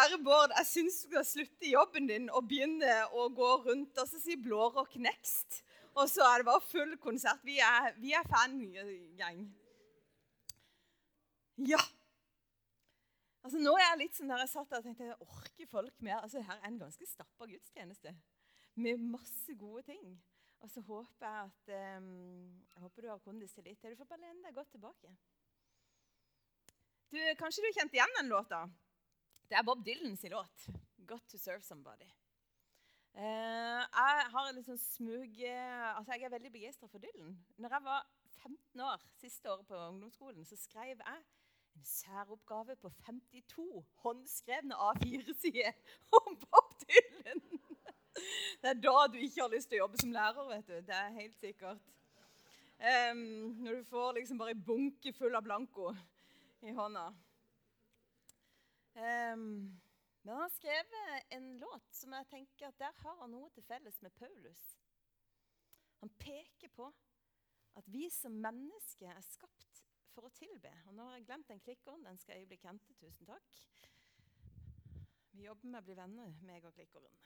kjære Bård, jeg syns du skal slutte jobben din og begynne å gå rundt og så si blårock next. Og så er det bare full konsert. Vi er, vi er fangjeng. Ja. Altså Nå er jeg litt sånn der jeg satt der og tenkte jeg orker folk mer. Altså Her er en ganske stappa gudstjeneste med masse gode ting. Og så håper jeg at um, jeg håper du har kondistillitt. Du får bare lene deg godt tilbake. Du, Kanskje du kjente igjen den låta? Det er Bob Dylans låt. 'Got to Serve Somebody'. Uh, jeg har liksom smug altså Jeg er veldig begeistra for Dylan. Når jeg var 15 år, siste året på ungdomsskolen, så skrev jeg en særoppgave på 52 håndskrevne A4-sider om Bob Dylan. Det er da du ikke har lyst til å jobbe som lærer. vet du. Det er helt sikkert. Um, når du får liksom bare en bunke full av blanko i hånda. Um, men han har skrevet en låt som jeg tenker at der har han noe til felles med Paulus. Han peker på at vi som mennesker er skapt for å tilbe. Og nå har jeg glemt den klikkeren. Den skal jeg bli kjente. Tusen takk. Vi jobber med å bli venner, meg og klikkeren.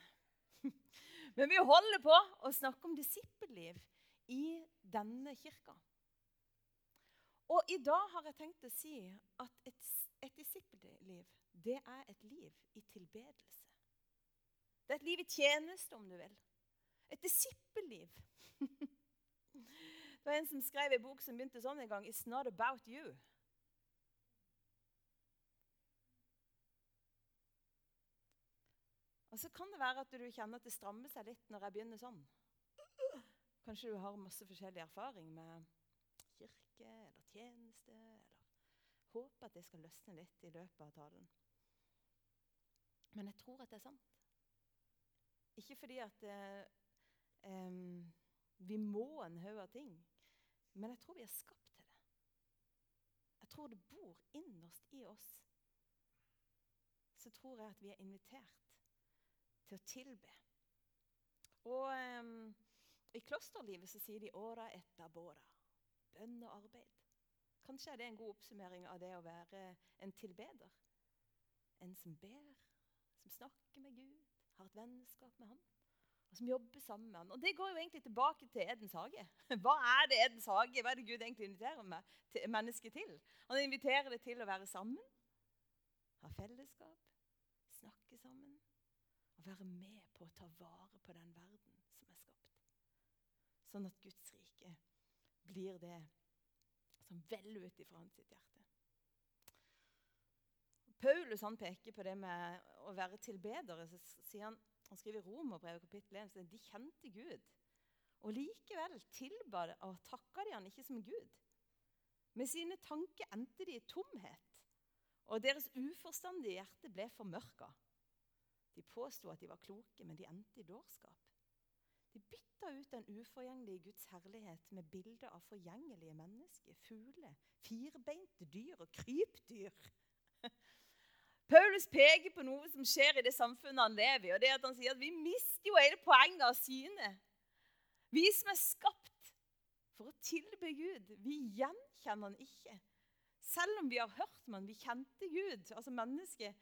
Men vi holder på å snakke om disippelliv i denne kirka. Og i dag har jeg tenkt å si at et, et disippelliv, det er et liv i tilbedelse. Det er et liv i tjeneste, om du vil. Et disippelliv. det var en som skrev en bok som begynte sånn en gang. It's not about you. Og så kan det være at du kjenner at det strammer seg litt når jeg begynner sånn. Kanskje du har masse forskjellig erfaring med kirke eller tjeneste. eller Håper at det skal løsne litt i løpet av talen. Men jeg tror at det er sant. Ikke fordi at eh, vi må en haug av ting, men jeg tror vi er skapt til det. Jeg tror det bor innerst i oss. Så tror jeg at vi er invitert til å tilbe. Og um, I klosterlivet så sier de 'åra etter båra'. Bønn og arbeid. Kanskje er det en god oppsummering av det å være en tilbeder. En som ber, som snakker med Gud, har et vennskap med ham, Og som jobber sammen med ham. Og Det går jo egentlig tilbake til Edens hage. Hva er det Edens hage? Hva er det Gud egentlig inviterer til, mennesket til? Han inviterer det til å være sammen, ha fellesskap, snakke sammen Og være med på å ta vare på den verden som er skapt. Sånn at Guds rike blir det som veller ut ifra hans hjerte. Paulus han peker på det med å være tilbedere. så sier Han han skriver i Romerbrevet kapittel 1 at de kjente Gud. Og likevel tilba og takka de han ikke som Gud. Med sine tanker endte de i tomhet, og deres uforstandige hjerte ble formørka. De påsto at de var kloke, men de endte i dårskap. De bytta ut den uforgjengelige Guds herlighet med bilder av forgjengelige mennesker, fugler, firbeinte dyr og krypdyr. Paulus peker på noe som skjer i det samfunnet han lever i. og det er at Han sier at vi mister jo hele poenget av synet. Vi som er skapt for å tilbe Gud, vi gjenkjenner han ikke. Selv om vi har hørt om han, vi kjente Gud, altså mennesket,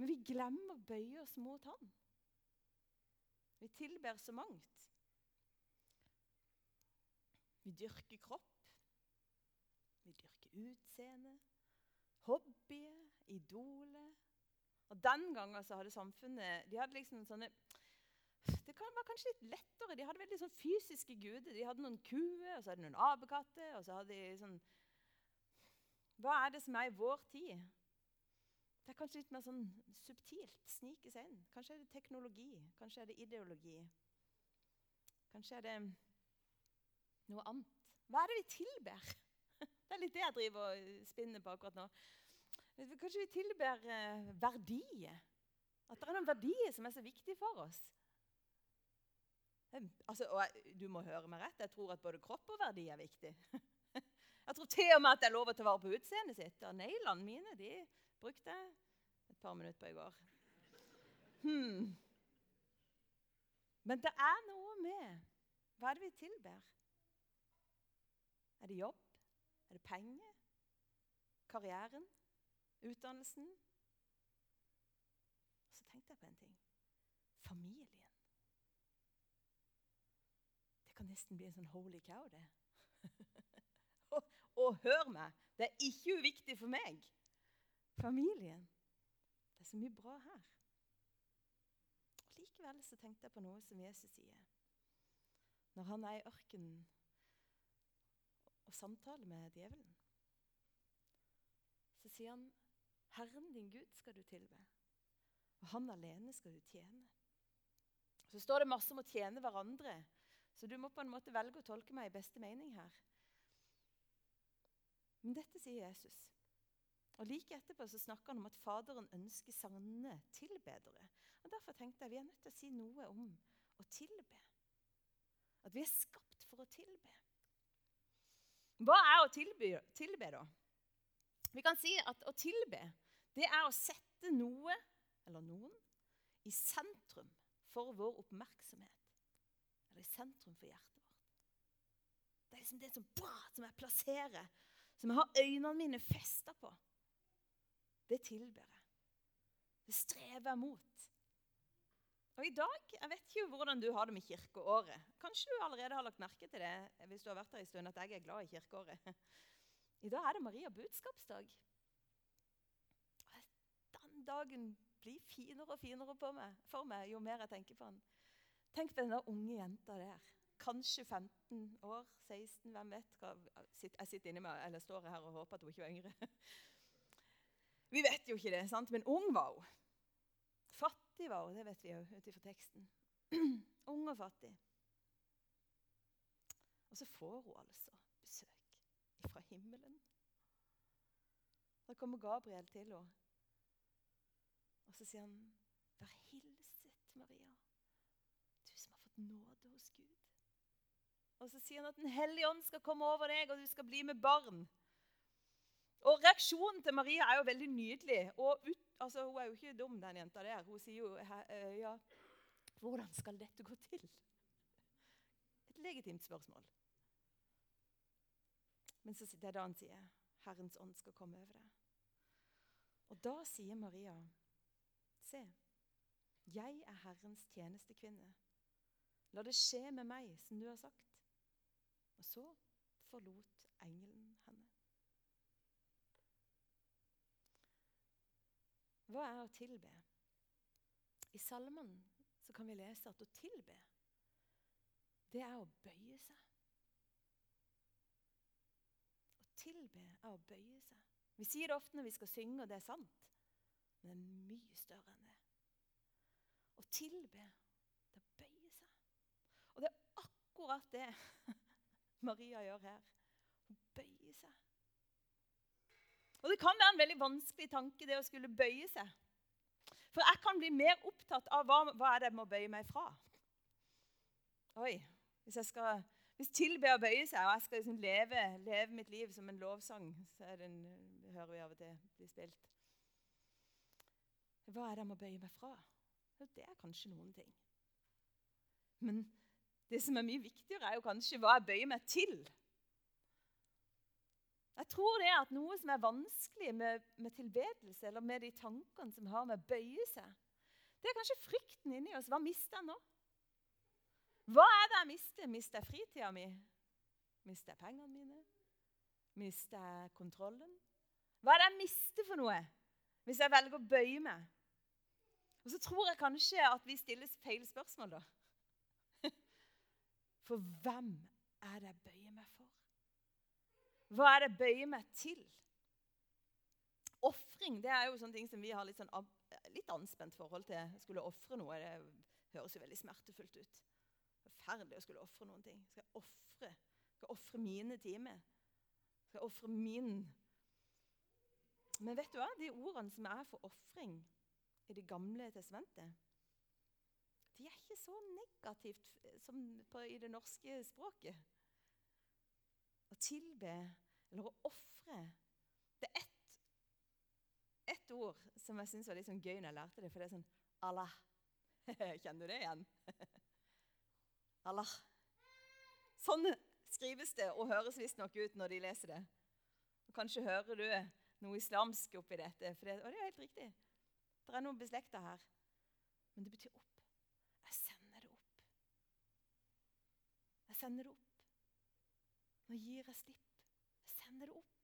men vi glemmer å bøye oss mot Han. Vi tilber så mangt. Vi dyrker kropp. Vi dyrker utseende, hobbyer, idoler. Og Den gangen så hadde samfunnet de hadde liksom sånne, Det var kanskje litt lettere. De hadde veldig sånn fysiske guder. De hadde noen kuer, og så hadde de noen apekatter. og så hadde de sånn... Hva er det som er i vår tid? Det er kanskje litt mer sånn subtilt. Snike seg inn. Kanskje er det teknologi. Kanskje er det ideologi. Kanskje er det noe annet. Hva er det vi tilber? Det er litt det jeg driver og spinner på akkurat nå. Kanskje vi tilber eh, verdier. At det er noen verdier som er så viktige for oss. Altså, jeg, du må høre meg rett. Jeg tror at både kropp og verdi er viktig. Jeg tror til og med at det er lov å ta vare på utseendet sitt. Og neglene mine de brukte jeg et par minutter på i går. Hmm. Men det er noe med Hva er det vi tilber? Er det jobb? Er det penger? Karrieren? Utdannelsen? Så tenkte jeg på en ting. Familien. Det kan nesten bli en sånn holy cow, det. og, og hør meg, det er ikke uviktig for meg. Familien. Det er så mye bra her. Likevel så tenkte jeg på noe som Jesus sier. Når han er i ørkenen og samtaler med djevelen, så sier han Herren din Gud skal du tilbe, og han alene skal du tjene. Så står det masse om å tjene hverandre, så du må på en måte velge å tolke meg i beste mening her. Men dette sier Jesus. Og Like etterpå så snakker han om at Faderen ønsker sanne tilbedere. Og Derfor tenkte jeg vi er nødt til å si noe om å tilbe. At vi er skapt for å tilbe. Hva er å tilby, tilbe da? Vi kan si at å tilbe det er å sette noe eller noen i sentrum for vår oppmerksomhet. Eller i sentrum for hjertet vårt. Det er liksom det som, som jeg plasserer, som jeg har øynene mine festa på det tilber jeg. Det strever jeg mot. Og i dag, Jeg vet ikke hvordan du har det med kirkeåret. Kanskje du allerede har lagt merke til det hvis du har vært her en stund, at jeg er glad i kirkeåret. I dag er det Maria budskapsdag. Den dagen blir finere og finere meg, for meg jo mer jeg tenker på den. Tenk på denne unge jenta der. Kanskje 15 år, 16, hvem vet. Jeg sitter inne med, eller står her og håper at hun ikke var yngre. Vi vet jo ikke det, sant? men ung var hun. Fattig var hun, det vet vi jo ut ifra teksten. ung og fattig. Og så får hun altså fra himmelen. Da kommer Gabriel til henne, og så sier han, 'Vær hilset, Maria, du som har fått nåde hos Gud.' Og så sier han at Den hellige ånd skal komme over deg, og du skal bli med barn. Og Reaksjonen til Maria er jo veldig nydelig. Og ut, altså, Hun er jo ikke dum, den jenta der. Hun sier jo eh, ja, Hvordan skal dette gå til? Et legitimt spørsmål. Men så, det er da han sier Herrens ånd skal komme over deg. Og da sier Maria, se, jeg er Herrens tjenestekvinne. La det skje med meg som du har sagt. Og så forlot engelen henne. Hva er å tilbe? I salmen kan vi lese at å tilbe, det er å bøye seg. Tilbe er å bøye seg. Vi sier det ofte når vi skal synge, og det er sant. Men det er mye større enn det. Å tilbe, det er å bøye seg. Og det er akkurat det Maria gjør her. Hun bøyer seg. Og Det kan være en veldig vanskelig tanke det å skulle bøye seg. For jeg kan bli mer opptatt av hva, hva er det jeg må bøye meg fra. Oi, Hvis jeg skal, hvis tilbe å bøye seg, og jeg skal liksom leve, leve, mitt liv som en lovsang, så det hører vi av og til bli spilt. Hva er det jeg må bøye meg fra? Det er kanskje noen ting. Men det som er mye viktigere, er jo kanskje hva jeg bøyer meg til. Jeg tror det er at noe som er vanskelig med, med tilbedelse, eller med de tankene som har med å bøye seg, det er kanskje frykten inni oss. Hva mister jeg nå? Hva er det jeg mister? Mister jeg fritida mi? Mister jeg pengene mine? Mister jeg kontrollen? Hva er det jeg mister for noe hvis jeg velger å bøye meg? Og så tror jeg kanskje at vi stiller feil spørsmål, da. For hvem er det jeg bøyer meg for? Hva er det jeg bøyer meg til? Ofring er jo sånne ting som vi har litt, sånn, litt anspent forhold til. Skulle ofre noe. Det høres jo veldig smertefullt ut. Forferdelig å skulle ofre noen ting. Skal jeg ofre? Skal jeg ofre mine timer? Skal jeg ofre min Men vet du hva? De ordene som er for ofring i Det gamle testamentet, de er ikke så negativt som på, i det norske språket. Å tilbe eller å ofre Det er ett et ord som jeg syns var litt sånn gøy når jeg lærte det, for det er sånn Allah. Kjenner du det igjen? Allah. Sånn skrives det og høres visstnok ut når de leser det. Og Kanskje hører du noe islamsk oppi dette. For det, og det er helt riktig. Det er noen beslekta her. Men det betyr opp. Jeg sender det opp. Jeg sender det opp. Nå gir jeg slipp. Jeg sender det opp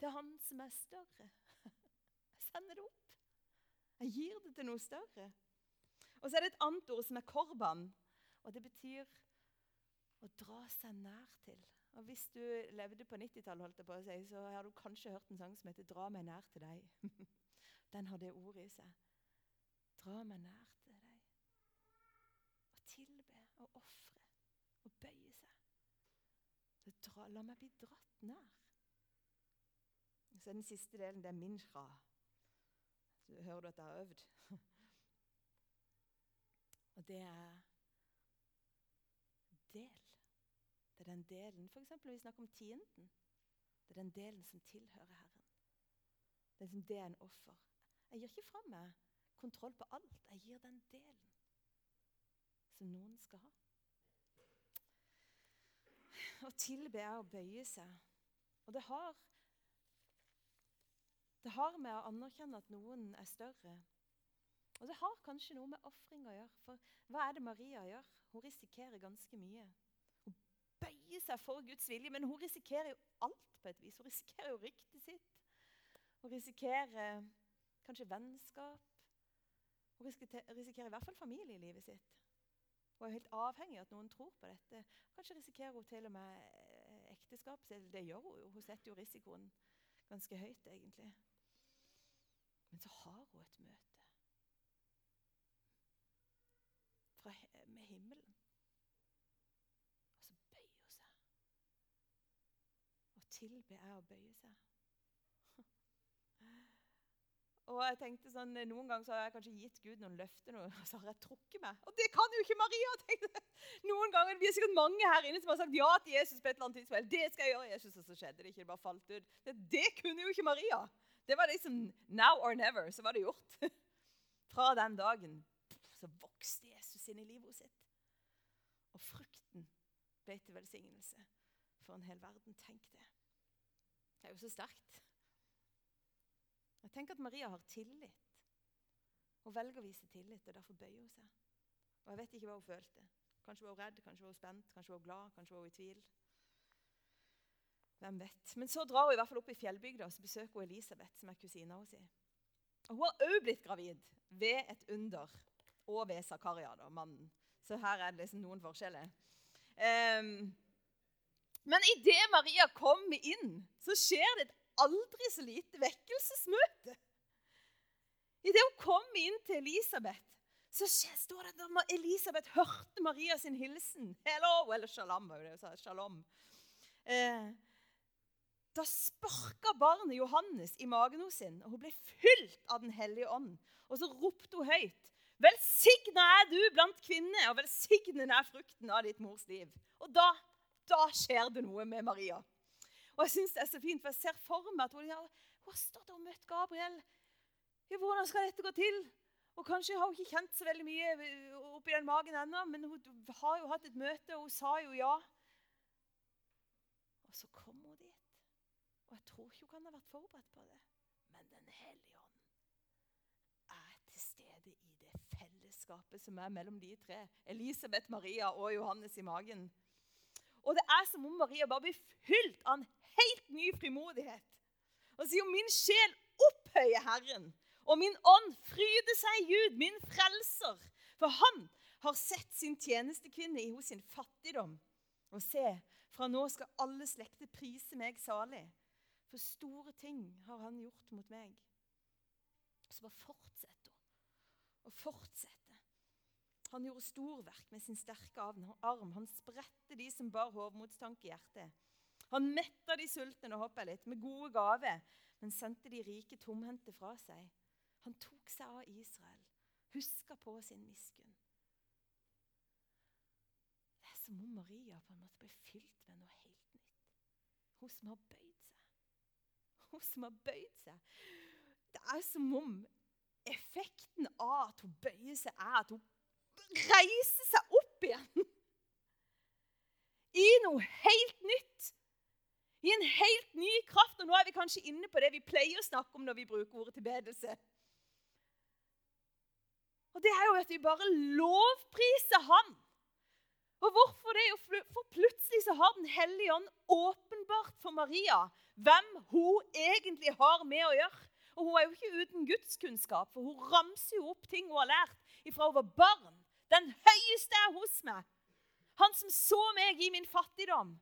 til Han som er større. Jeg sender det opp. Jeg gir det til noe større. Og så er det et annet ord som er korban. Og det betyr å dra seg nær til. Og Hvis du levde på 90-tallet, si, så har du kanskje hørt en sang som heter 'Dra meg nær til deg'. Den har det ordet i seg. Dra meg nær til deg. Å tilbe og ofre og bøye seg. Dra, la meg bli dratt nær. Så den siste delen det er min fra. Så hører du at jeg har øvd. Og det er del. Det er den delen F.eks. når vi snakker om tienden. Det er den delen som tilhører Herren. Det er, liksom det en offer. Jeg gir ikke fra meg kontroll på alt. Jeg gir den delen som noen skal ha. Å tilbe er å bøye seg. Og det har Det har med å anerkjenne at noen er større. Og det har kanskje noe med ofring å gjøre. For hva er det Maria gjør? Hun risikerer ganske mye. Hun bøyer seg for Guds vilje, men hun risikerer jo alt på et vis. Hun risikerer jo ryktet sitt. Hun risikerer kanskje vennskap. Hun risikerer i hvert fall familielivet sitt. Hun er helt avhengig av at noen tror på dette. Kanskje risikerer hun til og med ekteskap. ekteskapet. Det gjør hun jo. Hun setter jo risikoen ganske høyt, egentlig. Men så har hun et møte fra, med himmelen. Tilbe er å bøye seg. Og jeg tenkte sånn, Noen ganger så har jeg kanskje gitt Gud noen løfter, og så har jeg trukket meg. Og det kan jo ikke Maria! tenkte Noen ganger, Vi er sikkert mange her inne som har sagt ja til Jesus på et eller annet tidspunkt. Det skal jeg gjøre, Jesus, Og så skjedde det ikke. Det bare falt ut. Det, det kunne jo ikke Maria. Det var liksom now or never. Så var det gjort. Fra den dagen så vokste Jesus inn i livet sitt. Og frukten ble til velsignelse for en hel verden. Tenk det. Det er jo så sterkt. Jeg tenker at Maria har tillit. Hun velger å vise tillit, og derfor bøyer hun seg. Og Jeg vet ikke hva hun følte. Kanskje var hun redd, kanskje var hun spent, kanskje var hun glad, kanskje var hun i tvil. Hvem vet. Men så drar hun i hvert fall opp i fjellbygda og besøker hun Elisabeth, som er kusina hennes. Og Hun har òg blitt gravid ved et under, og ved Zakaria, da, mannen. Så her er det liksom noen forskjeller. Um, men idet Maria kommer inn, så skjer det et aldri så lite vekkelsesmøte. Idet hun kommer inn til Elisabeth, så står det at Elisabeth hørte Maria sin hilsen. Hello, eller shalom, var det sa. Shalom. Eh, da sparka barnet Johannes i magen sin, og hun ble fylt av Den hellige ånd. Og så ropte hun høyt. Velsigna er du blant kvinner, og velsignet er frukten av ditt mors liv. Og da da skjer det noe med Maria. Og jeg synes det er så fint, for jeg ser for meg at hun, har, hun har stått og møtt Gabriel. Ja, hvordan skal dette gå til? Og Kanskje har hun ikke kjent så veldig mye oppi den magen ennå, men hun har jo hatt et møte, og hun sa jo ja. Og så kommer hun dit. Og jeg tror ikke hun kan ha vært forberedt på det. Men Den hellige ånd er til stede i det fellesskapet som er mellom de tre. Elisabeth, Maria og Johannes i magen. Og det er som om Maria bare blir fylt av en helt ny frimodighet. Og sier min sjel opphøyer Herren, og min ånd fryder seg i Gud, min frelser. For han har sett sin tjenestekvinne i hos sin fattigdom. Og se, fra nå skal alle slekter prise meg salig. For store ting har han gjort mot meg. Så bare fortsett, da. Og fortsett. Han gjorde storverk med sin sterke arm. Han spredte de som bar hovmodstanke i hjertet. Han metta de sultne hopper jeg litt, med gode gaver, men sendte de rike tomhendte fra seg. Han tok seg av Israel, huska på sin miskunn. Det er som om Maria på en måte ble fylt med noe helt nytt. Hun som har bøyd seg. Hun som har bøyd seg. Det er som om effekten av at hun bøyer seg, er at hun reise seg opp igjen i noe helt nytt. I en helt ny kraft. Og nå er vi kanskje inne på det vi pleier å snakke om når vi bruker ordet tilbedelse. Og det er jo at vi bare lovpriser Han. Og hvorfor det? Jo, for plutselig så har Den hellige ånd åpenbart for Maria hvem hun egentlig har med å gjøre. Og hun er jo ikke uten gudskunnskap, for hun ramser jo opp ting hun har lært ifra hun var barn. Den høyeste er hos meg. Han som så meg i min fattigdom.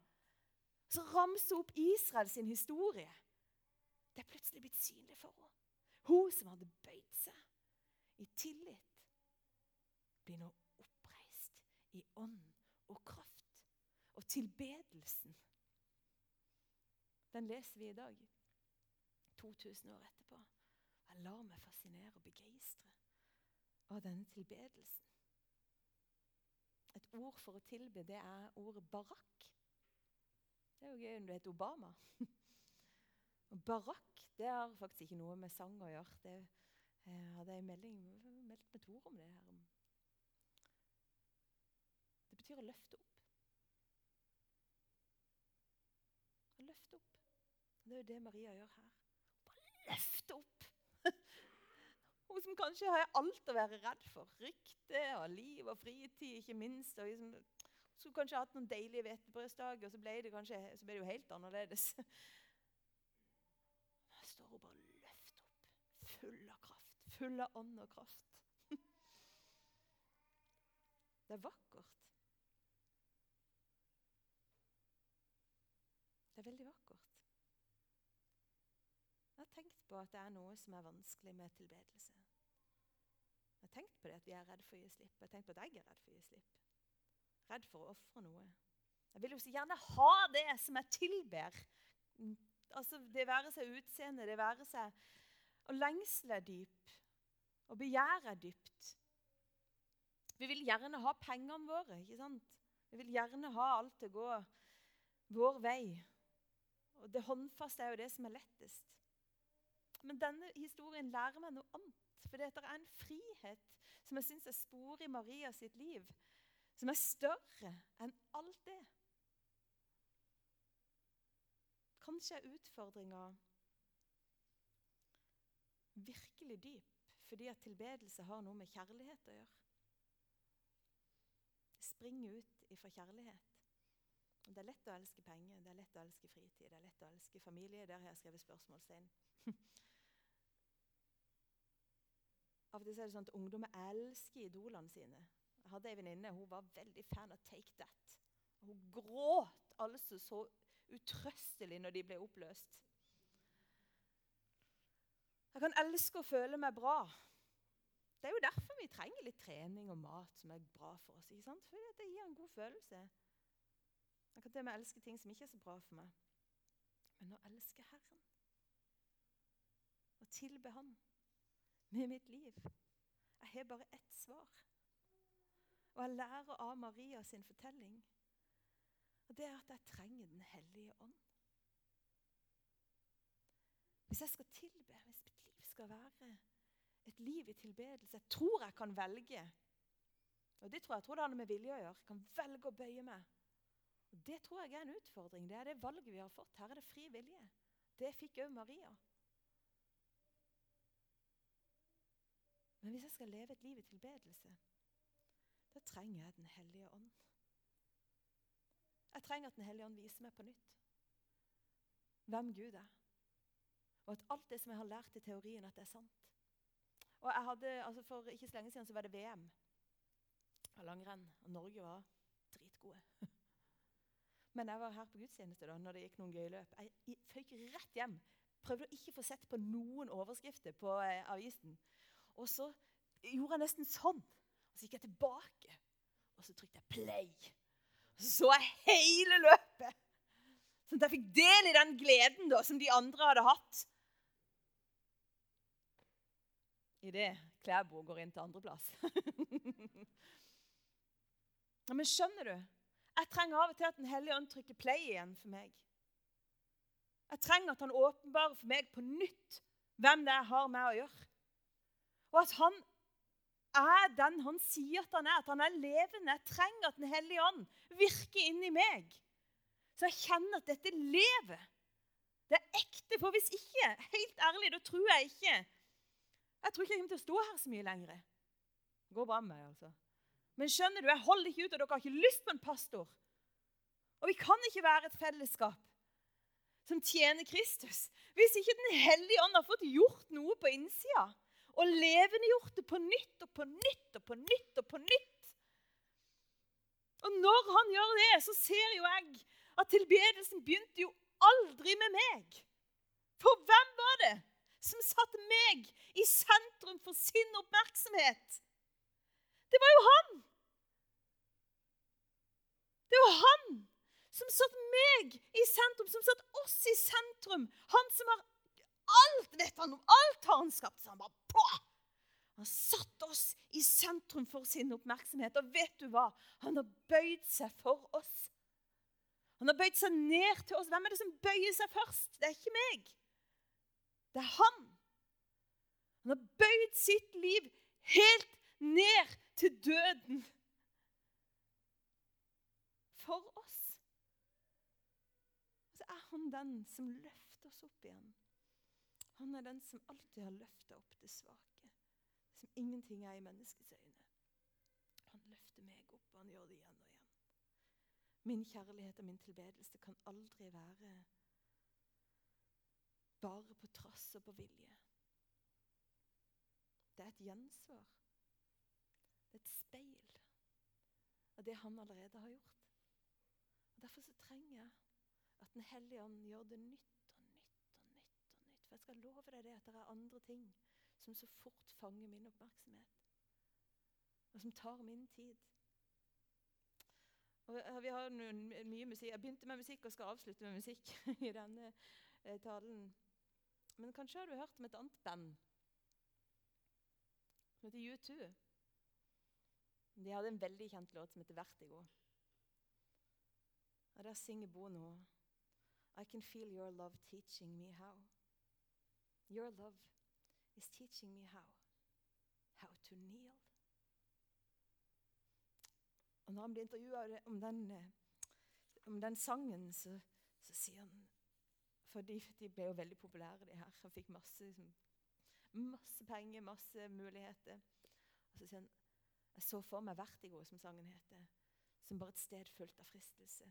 Så ramser opp Israel sin historie. Det er plutselig blitt synlig for henne. Hun som hadde bøyd seg i tillit, blir nå oppreist i ånd og kraft. Og tilbedelsen, den leser vi i dag. 2000 år etterpå. Jeg lar meg fascinere og begeistre av denne tilbedelsen. Et ord for å tilbe, det er ordet barakk. Det er jo gøy om det heter Obama. Barakk det har faktisk ikke noe med sang å gjøre. Det jeg hadde jeg melding, meldt med Tor om det her. Det betyr å løfte opp. Å løfte opp. Det er jo det Maria gjør her. Bare løfte opp. Hun som kanskje har alt å være redd for. Rykte og liv og fritid, ikke minst. og liksom, Skulle kanskje hatt noen deilige hvetebrødsdager, og så ble, det kanskje, så ble det jo helt annerledes. Her står hun bare løft opp, full av kraft, full av ånd og kraft. Det er vakkert. Det er veldig vakkert. Jeg har tenkt på at det er noe som er vanskelig med tilbedelse. Jeg har tenkt på det at vi er redd for å gi slipp. Jeg har tenkt på at jeg er redd for å gi slipp. Redd for å ofre noe. Jeg vil jo så gjerne ha det som jeg tilber. Altså, Det være seg utseende, det være seg Og lengsel er dyp. Og begjær er dypt. Vi vil gjerne ha pengene våre. ikke sant? Vi vil gjerne ha alt til å gå vår vei. Og det håndfaste er jo det som er lettest. Men denne historien lærer meg noe annet. For det er en frihet som jeg syns er spor i Maria sitt liv, som er større enn alt det. Kanskje er utfordringa virkelig dyp fordi at tilbedelse har noe med kjærlighet å gjøre. Det springer ut ifra kjærlighet. Det er lett å elske penger, det er lett å elske fritid, det er lett å elske familie. Der har jeg skrevet spørsmålstegn. Av og til er det sånn at ungdommer elsker idolene sine. Jeg hadde ei venninne hun var veldig fan av Take That. Hun gråt altså så utrøstelig når de ble oppløst. Jeg kan elske å føle meg bra. Det er jo derfor vi trenger litt trening og mat som er bra for oss. ikke sant? Fordi det gir en god følelse. Jeg kan til og med elske ting som ikke er så bra for meg. Men å elske Herren, å tilbe Han med mitt liv. Jeg har bare ett svar. Og jeg lærer av Maria sin fortelling. Og det er at jeg trenger Den hellige ånd. Hvis jeg skal tilbe, hvis mitt liv skal være et liv i tilbedelse Jeg tror jeg kan velge. Og det tror jeg, jeg tror det har med vilje å gjøre. Jeg kan velge å bøye meg. Og Det tror jeg er en utfordring. Det er det valget vi har fått. Her er det fri vilje. Det fikk òg Maria. Men hvis jeg skal leve et liv i tilbedelse, da trenger jeg Den hellige ånd. Jeg trenger at Den hellige ånd viser meg på nytt hvem Gud er. Og at alt det som jeg har lært i teorien, at det er sant. Og jeg hadde, altså For ikke så lenge siden så var det VM av langrenn, og Norge var dritgode. Men jeg var her på gudstjeneste da når det gikk noen gøye løp. Jeg føyk rett hjem. Prøvde å ikke få sett på noen overskrifter på eh, avisen. Og så gjorde jeg nesten sånn. Og så gikk jeg tilbake, og så trykte jeg play. Og så så jeg hele løpet. Sånn at jeg fikk del i den gleden da, som de andre hadde hatt. Idet Klæbo går inn til andreplass. Men skjønner du? Jeg trenger av og til at Den hellige ånd trykker play igjen for meg. Jeg trenger at han åpenbarer for meg på nytt hvem det er jeg har med å gjøre. Og at han er den han sier at han er, at han er levende. Jeg trenger at Den hellige ånd virker inni meg. Så jeg kjenner at dette lever. Det er ekte. For hvis ikke, helt ærlig, da tror jeg ikke Jeg tror ikke jeg kommer til å stå her så mye lenger. Det Går bra med meg, altså. Men skjønner du, jeg holder ikke ut, og dere har ikke lyst på en pastor. Og vi kan ikke være et fellesskap som tjener Kristus hvis ikke Den hellige ånd har fått gjort noe på innsida. Og levendegjort det på nytt og på nytt og på nytt og på nytt. Og når han gjør det, så ser jo jeg at tilbedelsen begynte jo aldri med meg. For hvem var det som satte meg i sentrum for sin oppmerksomhet? Det var jo han! Det var han som satt meg i sentrum, som satt oss i sentrum. Han som har alt vet han om. Alt har han skapt. Så han bare på! Han satt oss i sentrum for sin oppmerksomhet. Og vet du hva? Han har bøyd seg for oss. Han har bøyd seg ned til oss. Hvem er det som bøyer seg først? Det er ikke meg. Det er han. Han har bøyd sitt liv helt ned til døden for oss. Så er han den som løfter oss opp igjen. Han er den som alltid har løfta opp det svake, som ingenting er i menneskets øyne. Han løfter meg opp, og han gjør det igjen og igjen. Min kjærlighet og min tilbedelse kan aldri være bare på trass og på vilje. Det er et gjensvar. Det er et speil av det han allerede har gjort. Og Derfor så trenger jeg at Den hellige ånd gjør det nytt og nytt. og nytt. For jeg skal love deg det at det er andre ting som så fort fanger min oppmerksomhet. Og som tar min tid. Og Vi har noen, mye musikk. Jeg begynte med musikk og skal avslutte med musikk i denne eh, talen. Men kanskje har du hørt om et annet band som heter U2. De hadde en veldig kjent låt som heter 'Vertigo'. Og Der synger Bono I can feel your love teaching me how. Your love is teaching me how. How to kneel. Og Når han blir intervjua om, om, den sangen, så, så sier han For de, de, ble jo veldig populære, de her. Han fikk masse, liksom, masse penger, masse muligheter. Og så sier han jeg så for meg vertigo, som sangen heter, som bare et sted fullt av fristelse.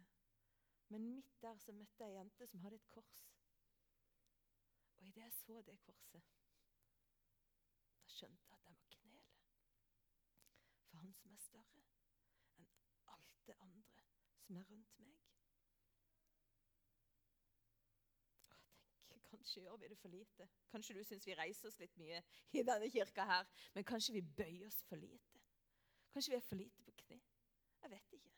Men midt der så møtte jeg ei jente som hadde et kors. Og idet jeg så det korset, da skjønte jeg at jeg må knele. For han som er større enn alt det andre som er rundt meg. Og jeg tenker, Kanskje gjør vi det for lite. Kanskje du syns vi reiser oss litt mye i denne kirka her. Men kanskje vi bøyer oss for lite. Kanskje vi er for lite på kne. Jeg vet ikke.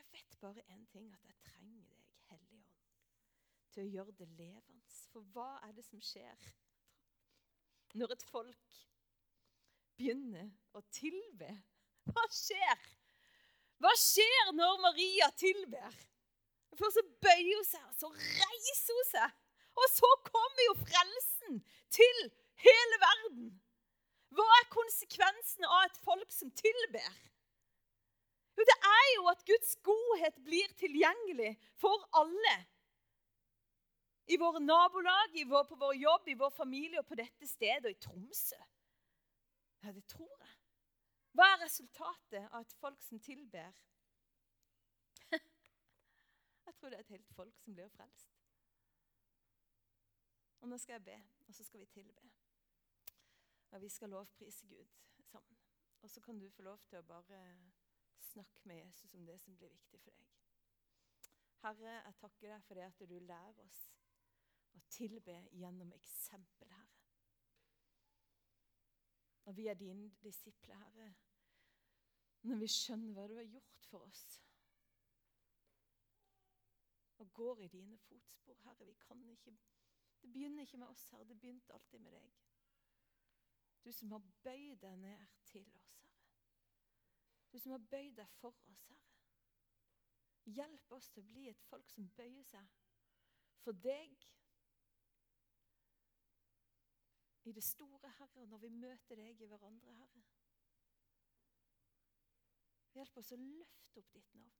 Jeg vet bare én ting, at jeg trenger til å gjøre det levende. For hva er det som skjer når et folk begynner å tilbe? Hva skjer? Hva skjer når Maria tilber? For så bøyer hun seg, og så reiser hun seg. Og så kommer jo frelsen til hele verden. Hva er konsekvensen av et folk som tilber? Jo, det er jo at Guds godhet blir tilgjengelig for alle. I våre nabolag, i vår, på vår jobb, i vår familie og på dette stedet og i Tromsø. Ja, det tror jeg. Hva er resultatet av et folk som tilber? Jeg tror det er et helt folk som blir frelst. Og nå skal jeg be, og så skal vi tilbe. Og vi skal lovprise Gud sammen. Og så kan du få lov til å bare snakke med Jesus om det som blir viktig for deg. Herre, jeg takker deg for det at du lærer oss å tilbe gjennom eksempel, Herre. Og vi er dine disipler, Herre, når vi skjønner hva du har gjort for oss. Og går i dine fotspor, Herre. Vi kan ikke, det begynner ikke med oss, Herre. Det begynte alltid med deg. Du som har bøyd deg ned til oss, Herre. Du som har bøyd deg for oss, Herre. Hjelp oss til å bli et folk som bøyer seg for deg i det store, Herre, og når vi møter deg i hverandre, Herre. Hjelp oss å løfte opp ditt navn.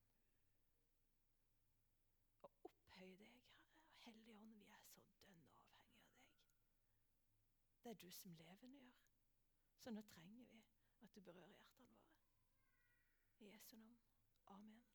Og opphøye deg, Herre. Og Hellige Ånd, vi er så dønn avhengig av deg. Det er du som levende gjør. Så nå trenger vi at du berører hjertene våre. I Jesu navn. Amen.